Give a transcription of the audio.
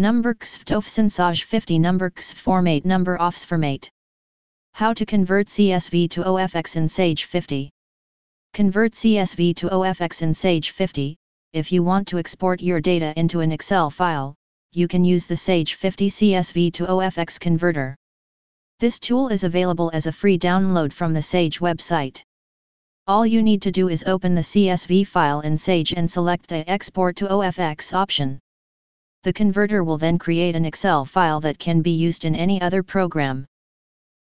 Number XFTOF Sage 50 Number XF Format Number Offs Format How to convert CSV to OFX in Sage 50 Convert CSV to OFX in Sage 50 If you want to export your data into an Excel file, you can use the Sage 50 CSV to OFX converter. This tool is available as a free download from the Sage website. All you need to do is open the CSV file in Sage and select the Export to OFX option. The converter will then create an Excel file that can be used in any other program.